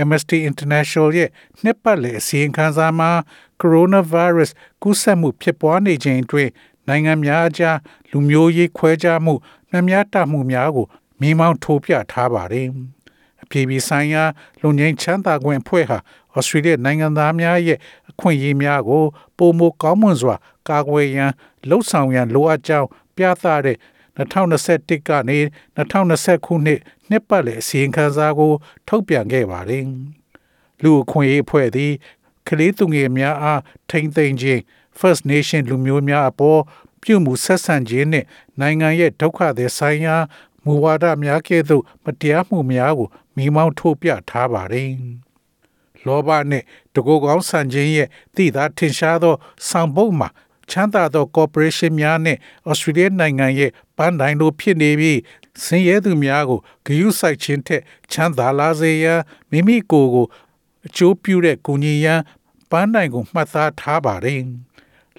Amnesty International ရဲ့နှစ်ပတ်လည်အစီရင်ခံစာမှာ coronavirus ကူးစက်မှုဖြစ်ပွားနေချိန်အတွင်းနိုင်ငံများအကြားလူမျိုးရေးခွဲခြားမှုနှမျှတမှုများကိုမိမောင်းထိုးပြထားပါတယ်။အပြည်ပြည်ဆိုင်ရာလူငင်းချမ်းသာခွင့်အဖွဲ့ဟာဩစတြေးလျနိုင်ငံသားများရဲ့အခွင့်အရေးများကိုပုံမကောင်းမွန်စွာ ကာကွယ်ရန်လှုံ့ဆော်ရန်လိုအပ်ကြောင်းပြသတဲ့ 2021ကနေ2020ခုနှစ်နှစ်ပတ်လည်အစီရင်ခံစာကို ထုတ်ပြန်ခဲ့ပါတယ်။လူအခွင့်အရေးအဖွဲ့သည်ကလေးသူငယ်များအားထိမ့်သိမ်းခြင်း First Nation လူမျိုးများအပေါ်ပြုမှုဆက်ဆံခြင်းနှင့်နိုင်ငံရဲ့ဒုက္ခသည်ဆိုင်ရာမူဝါဒများကဲ့သို့မတရားမှုများကိုမိမောင်းထိုးပြထားပါတယ်။လောဘနှင့်တကူကောင်းဆန်ခြင်းရဲ့သိသာထင်ရှားသောဆောင်ပုဒ်မှာ ချမ်းသာသော corporation များနဲ့ Australia နိုင်ငံရဲ့ပန်းတိုင်လိုဖြစ်နေပြီးစင်ရဲသူများကိုဂရုစိုက်ခြင်းထက်ချမ်းသာလာစေရန်မိမိကိုယ်ကိုအကျိုးပြုတဲ့ကိုကြီးရန်ပန်းတိုင်ကိုမှတ်သားထားပါတယ်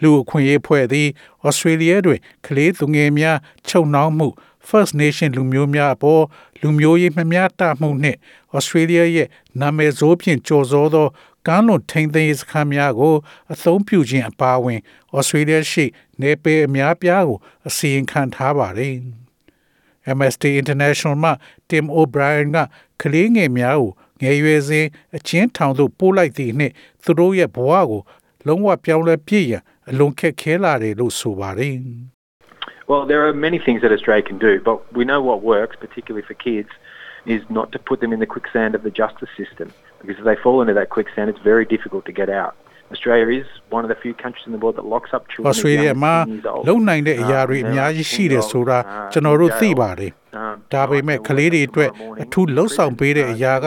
လူအခွင့်အရေးဖွဲ့သည်ဩစတြေးလျတွင်ကလေးသူငယ်များချုပ်နှောင်းမှု First Nation လူမျိုးများအပေါ်လူမျိုးရေးမမျှတမှုနှင့်ဩစတြေးလျရဲ့နာမည်ဆိုးဖြင့်ကြော်စောသော ကမ်းလွန်ထိန်သိမ်းစခန်းများကို အသုံးပြုခြင်းအပါအဝင်ဩစတြေးလျရှိနေပယ်အများပြားကိုအစီရင်ခံထားပါတယ်။ MST International မှ Tim O'Brien ကကလေးငယ်များကိုငယ်ရွယ်စဉ်အချင်းထောင်သို့ပို့လိုက်သည့်နှင့်သူတို့ရဲ့ဘဝကိုလုံးဝပြောင်းလဲပြည့်ရန်အလွန်ခက်ခဲလာတယ်လို့ဆိုပါတယ် Well, there are many things that Australia can do, but we know what works, particularly for kids, is not to put them in the quicksand of the justice system. Because if they fall into that quicksand, it's very difficult to get out. Australia is one of the few countries in the world that locks up children. Australia မှာလုံနိုင်တဲ့အရာတွေအများကြီးရှိတယ်ဆိုတာကျွန်တော်တို့သိပါတယ်။ဒါပေမဲ့ကလေးတွေအတွက်အထူးလှုပ်ဆောင်ပေးတဲ့အရာက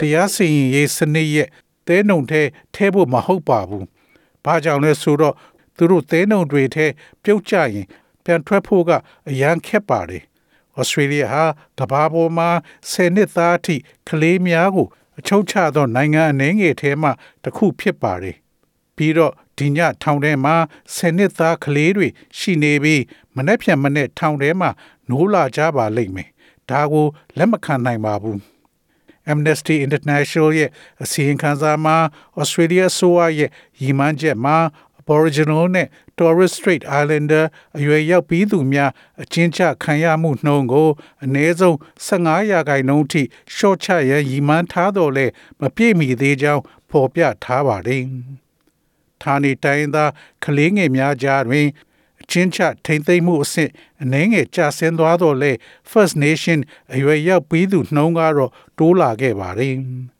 တရားစီရင်ရေးစနစ်ရဲ့တဲနှုံထဲထဲဖို့မဟုတ်ပါဘူး။ဘာကြောင့်လဲဆိုတော့သူတို့တဲနှုံတွေထဲပြုတ်ကျရင်ပြန်ထွက်ဖို့ကအရန်ခက်ပါတယ်။ဩစတြေးလျဟာကမ္ဘာပေါ်မှာ10နှစ်သားအထိကလေးများကို အချုပ်ချသောနိုင်ငံအနေငယ်ထဲမှတစ်ခုဖြစ်ပါတယ်။ပြီးတော့ဒီညထောင်ထဲမှာ10နှစ်သားကလေးတွေရှိနေပြီးမနေ့ပြန်မနေ့ထောင်ထဲမှာနိုးလာကြပါလိမ့်မယ်။ဒါကိုလက်မခံနိုင်ပါဘူး။ Amnesty International ရဲ့အစီရင်ခံစာမှာ Australia ဆိုရဲ့ရည်မှန်းချက်မှာ Aboriginal နဲ့ Torres Strait Islander အရွယ်ရောက်ပြီးသူများအချင်းချခံရမှုနှုန်းကိုအနည်းဆုံး15ရာခိုင်နှုန်းထိရှော့ချရန်ရည်မှန်းထားတော်လဲမပြည့်မီသေးကြောင်းဖော်ပြထားပါတယ်။ဌာနေတိုင်းသားကလေးငယ်များကြားတွင်အချင်းချထိမ့်သိမ့်မှုအဆင့်အနှဲငယ်ကျဆင်းသွားတော့လဲ First Nation အရွယ်ရောက်ပြီးသူနှုန်းကတော့တိုးလာခဲ့ပါတယ်။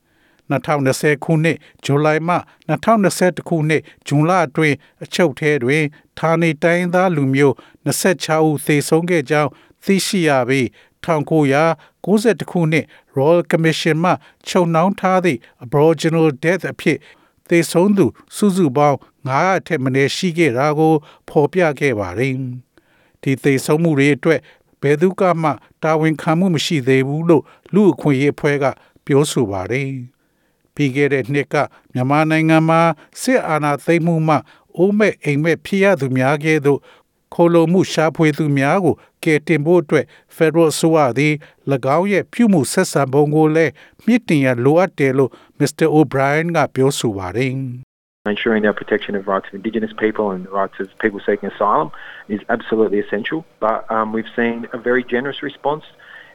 2020ခုနှစ်ဇူလိုင်မှ2021ခုနှစ်ဇွန်လအတွင်းအချုပ်ထဲတွင်ဌာနေတိုင်းသားလူမျိုး26ဦးသေဆုံးခဲ့ကြောင်းသိရှိရပြီး1992ခုနှစ် Royal Commission မှချုပ်နှောင်းထားသည့် Aboriginal Death အဖြစ်သေဆုံးသူ စုစုပေါင်း900ထက်မနည်းရှိခဲ့တာကို ဖော်ပြခဲ့ပါတယ်။ဒီသေဆုံးမှုတွေအတွက်ဘယ်သူကမှတာဝန်ခံမှုမရှိသေးဘူးလို့လူအခွင့်အရေးအဖွဲ့ကပြောဆိုပါတယ်။ ပြီးခဲ့တဲ့နှစ်ကမြန်မာနိုင်ငံမှာစစ်အာဏာသိမ်းမှုမှအိုးမဲ့အိမ်မဲ့ဖြစ်ရသူများကဲ့သို့ခိုလုံမှုရှားဖွေသူများကိုကယ်တင်ဖို့အတွက် Federal ဆိုရသည်၎င်းရဲ့ပြုမှုဆက်ဆံပုံကိုလည်းမြင့်တင်ရလိုအပ်တယ်လို့ Mr. O'Brien ကပြောဆိုပါတယ် Ensuring the protection of rights of Indigenous people and the rights of people seeking asylum is absolutely essential. But um, we've seen a very generous response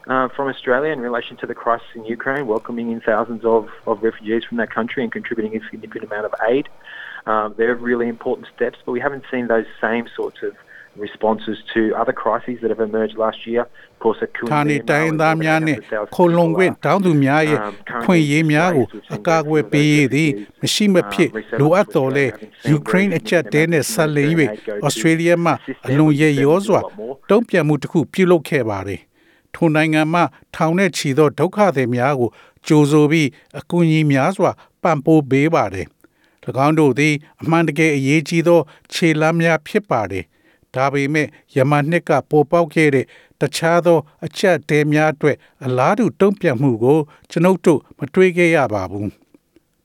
uh, from Australia in relation to the crisis in Ukraine, welcoming in thousands of, of refugees from that country and contributing a significant amount of aid. Um, they're really important steps, but we haven't seen those same sorts of responses to other crises that have emerged last year. Of course, a ဌာနေတိုင်းသားများနှင့်ခိုလုံခွင့်တောင်းသူများရဲ့ခွင့်ရေးများကိုအကာအကွယ်ပေးရသည်မရှိမဖြစ်လိုအပ်တော်လဲယူကရိန်းအကြက်တဲနဲ့ဆက်လင်း၍ဩစတြေးလျမှအလွန်ရရောစွာတုံ့ပြန်မှုတစ်ခုပြုလုပ်ခဲ့ပါတယ်။ ထိုနိုင်ငံမှထောင်နဲ့ချီသောဒုက္ခသည်များကိုကြိုဆိုပြီးအကူအညီများစွာပံ့ပိုးပေးပါတယ်၎င်းတို့သည်အမှန်တကယ်အရေးကြီးသော ခြေလှမ်းများဖြစ်ပါတယ်ဒါပေမဲ့ယမန်နှစ်ကပေါ်ပေါက်ခဲ့တဲ့တခြားသော အချက်တဲများအတွက်အလားတူတုံ့ပြန်မှုကို ကျွန်ုပ်တို့မတွေ့ခဲ့ရပါဘူး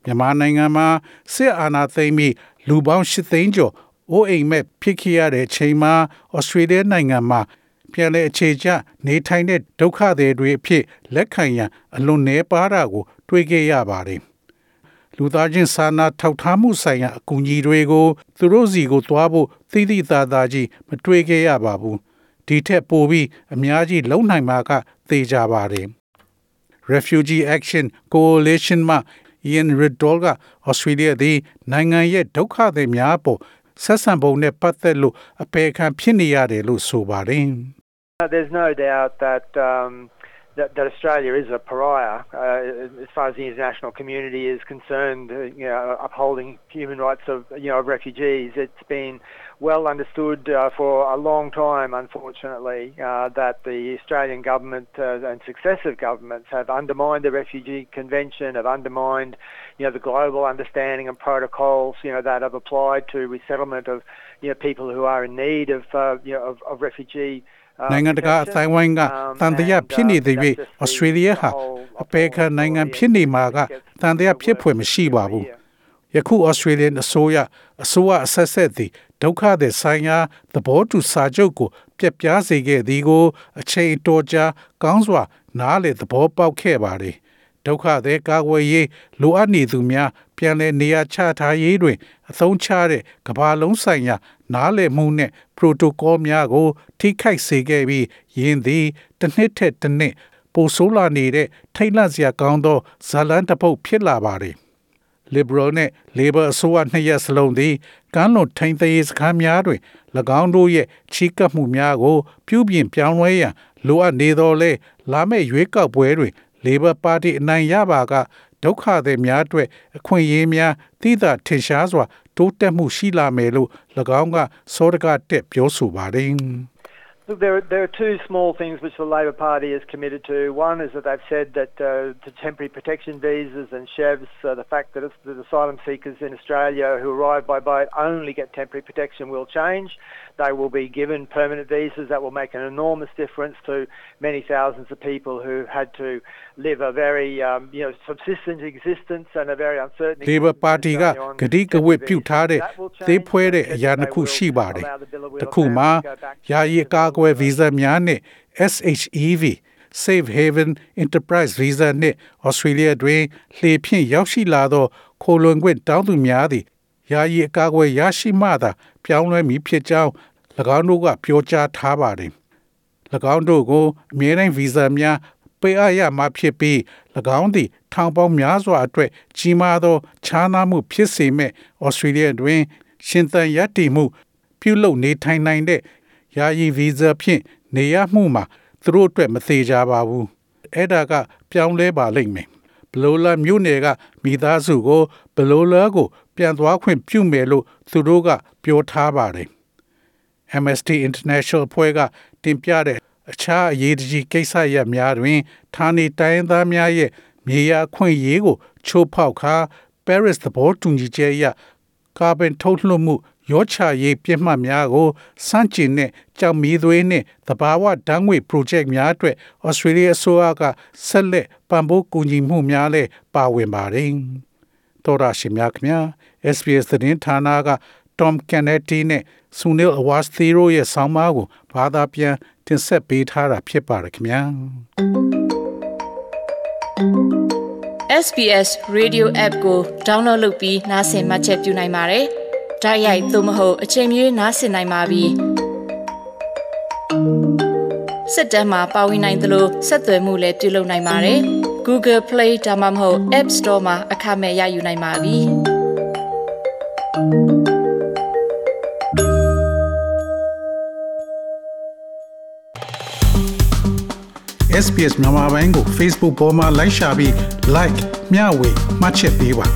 မြန်မာနိုင်ငံမှာစစ်အာဏာသိမ်းပြီးလူပေါင်း၈သိန်းကျော်အိုးအိမ်မဲ့ဖြစ်ခဲ့ရတဲ့ချိန်မှာဩစတြေးလျနိုင်ငံမှာ ပြန်လည်အခြေချနေထိုင်တဲ့ဒုက္ခသည်တွေအဖြစ်လက်ခံရန်အလွန်နှဲပါတာကို တွေ့ခဲ့ရပါတယ်လူသားချင်းစာနာထောက်ထားမှုဆိုင်ရာအကူအညီတွေကိုသူတို့စီကိုသွားဖို့သိသိသာသာကြီးမတွေ့ခဲ့ရပါဘူးဒီထက်ပိုပြီးအများကြီးလုံနိုင်မှာကသေကြပါတယ် Refugee Action Coalition မှ Ian Riddle က Australia သည်နိုင်ငံရဲ့ဒုက္ခသည်များအပေါ်ဆက်ဆံပုံနဲ့ပတ်သက်လို့အပေခံဖြစ်နေရတယ်လို့ဆိုပါတယ် There's no doubt that um, that, that Australia is a pariah uh, as far as the international community is concerned. Uh, you know, upholding human rights of you know of refugees. It's been well understood uh, for a long time, unfortunately, uh, that the Australian government uh, and successive governments have undermined the Refugee Convention, have undermined, you know, the global understanding and protocols, you know, that have applied to resettlement of, you know, people who are in need of, uh, you know, of, of refugee နိုင်ငံတကာအသိုင်းဝိုင်းကတန်တရားဖြစ်နေတဲ့၍ဩစတြေးလျဟာအပေခံနိုင်ငံဖြစ်နေမှာကတန်တရားဖြစ်ဖွယ်မရှိပါဘူးယခုဩစတြေးလျအစိုးရအစိုးရအဆက်ဆက်သည်ဒုက္ခသည်ဆိုင်ရာသဘောတူစာချုပ်ကိုပြက်ပြားစေခဲ့သည်ကိုအချိန်တော်ကြာကောင်းစွာနားလေသဘောပေါက်ခဲ့ပါသည် ဒုက္ခသည်ကာကွယ်ရေးလိုအပ်နေသူများပြန်လည်နေရာချထားရေးတွင်အသုံးချတဲ့ကမ္ဘာလုံးဆိုင်ရာ နားလည်မှုနှင့် protocol များကို ထိခိုက်စေခဲ့ပြီးယင်းသည်တစ်နှစ်ထက်တစ်နှစ်ပိုဆိုးလာနေတဲ့ထိတ်လန့်စရာကောင်းသောဇာလန်တပုတ်ဖြစ်လာပါတယ် Liberal နဲ့ Labor အစိုးရနှစ်ရပ်စလုံးသည်ကမ်းလွန်ထိန်သိမ်းစခန်းများတွင်၎င်းတို့ရဲ့ချီးကပ်မှုများကို ပြုပြင်ပြောင်းလဲရန်လိုအပ်နေသောလဲလာမယ့်ရွေးကောက်ပွဲတွင် Labor Party အနိုင်ရပါကဒုက္ခသည်များအတွက်အခွင့်အရေးများသိသာထင်ရှားစွာ တိုးတက်မှုရှိလာမယ်လို့၎င်းကစောဒကတက်ပြောဆိုပါတယ် Look, there, there are two small things which the Labor Party is committed to. One is that they've said that uh, the temporary protection visas and chefs, uh, the fact that the asylum seekers in Australia who arrive by boat only get temporary protection will change. They will be given permanent visas. That will make an enormous difference to many thousands of people who had to live a very um, you know, subsistence existence and a very uncertain Labor Party ကဂတိကဝတ်ပြုထားတဲ့သေးဖွဲတဲ့အရာတစ်ခုရှိပါတယ်။တစ်ခုမှာယာယီအကာအ ကွယ်ဗီဇများနဲ့ SHEV Safe Haven Enterprise Visa နဲ့ Australia တွင်လှေဖြင့်ရောက်ရှိလာသောခိုလွန်ခွင့်တောင်းသူများသည်ယာယီအကာအကွယ်ရရှိမှသာပြောင်းလဲမည်ဖြစ်ကြောင်း၎င်းတို့ကပြောကြားထားပါတယ်။၎င်းတို့ကိုအမြဲတမ်းဗီဇာများပေးအပ်ရမှာဖြစ်ပြီး၎င်းသည် ထောင်ပေါင်းများစွာအတွက်ကြီးမားသောခြားနားမှုဖြစ်စေမဲ့ဩစတြေးလျတွင် ရှင်သန်ရည်တည်မှု ပြုလုပ်နေထိုင်နိုင်တဲ့ ယာယီဗီဇာဖြင့်နေရမှုမှာသူတို့အတွက်မသေးကြပါဘူးအဲ့ဒါကပြောင်းလဲပါလိမ့်မယ်ဘလိုလာမြို့နယ်ကမိသားစုကိုဘလိုလာကို ပြန်သွားခွင့်ပြုမယ်လို့သူတို့ကပြောထားပါတယ် MST International ဖွဲ့ကတင်ပြတဲ့အခြားအရေးကြီးကိစ္စရပ်များတွင်ဌာနေတိုင်းသားများရဲ့မြေယာခွင့်ရေးကို ချိုးဖောက်ခါ Paris သဘောတူညီချက်အရကာဗန်ထုတ်လွှတ်မှု ရောချရေးပြစ်မှတ်များကိုစန့်ကျင်တဲ့ကြောင်မီးသွေးနဲ့တဘာဝဓာတ်ငွေ project များအတွက် Australia အစိုးရကဆက်လက်ပံ့ပိုးကူညီမှုများလည်းပါဝင်ပါတယ်။တော်ရရှိမြခင် SBS သတင်းဌာနက Tom Kennedy နဲ့ Sunil Awasthi ရဲ့ဆောင်းပါးကိုဘာသာပြန်တင်ဆက်ပေးထားတာဖြစ်ပါတယ်ခင်ဗျာ SBS Radio App ကို download လုပ်ပြီးနားဆင်မှတ်ချက်ပြုနိုင်ပါတယ်။ ဒါရိုက်သို့မဟုတ်အချိန်မြေးနားဆင်နိုင်ပါပြီ။စစ်တမ်းမှာပါဝင်နိုင်သလိုဆက်သွယ်မှုလည်းပြုလုပ်နိုင်ပါတယ်။ Google Play ဒါမှမဟုတ် App Store မှာအခမဲ့ရယူနိုင်ပါပြီ။ SPS မြန်မာပိုင်းကို Facebook ပေါ်မှာ like ရှာပြီး like မျှဝေမှတ်ချက်ပေးပါ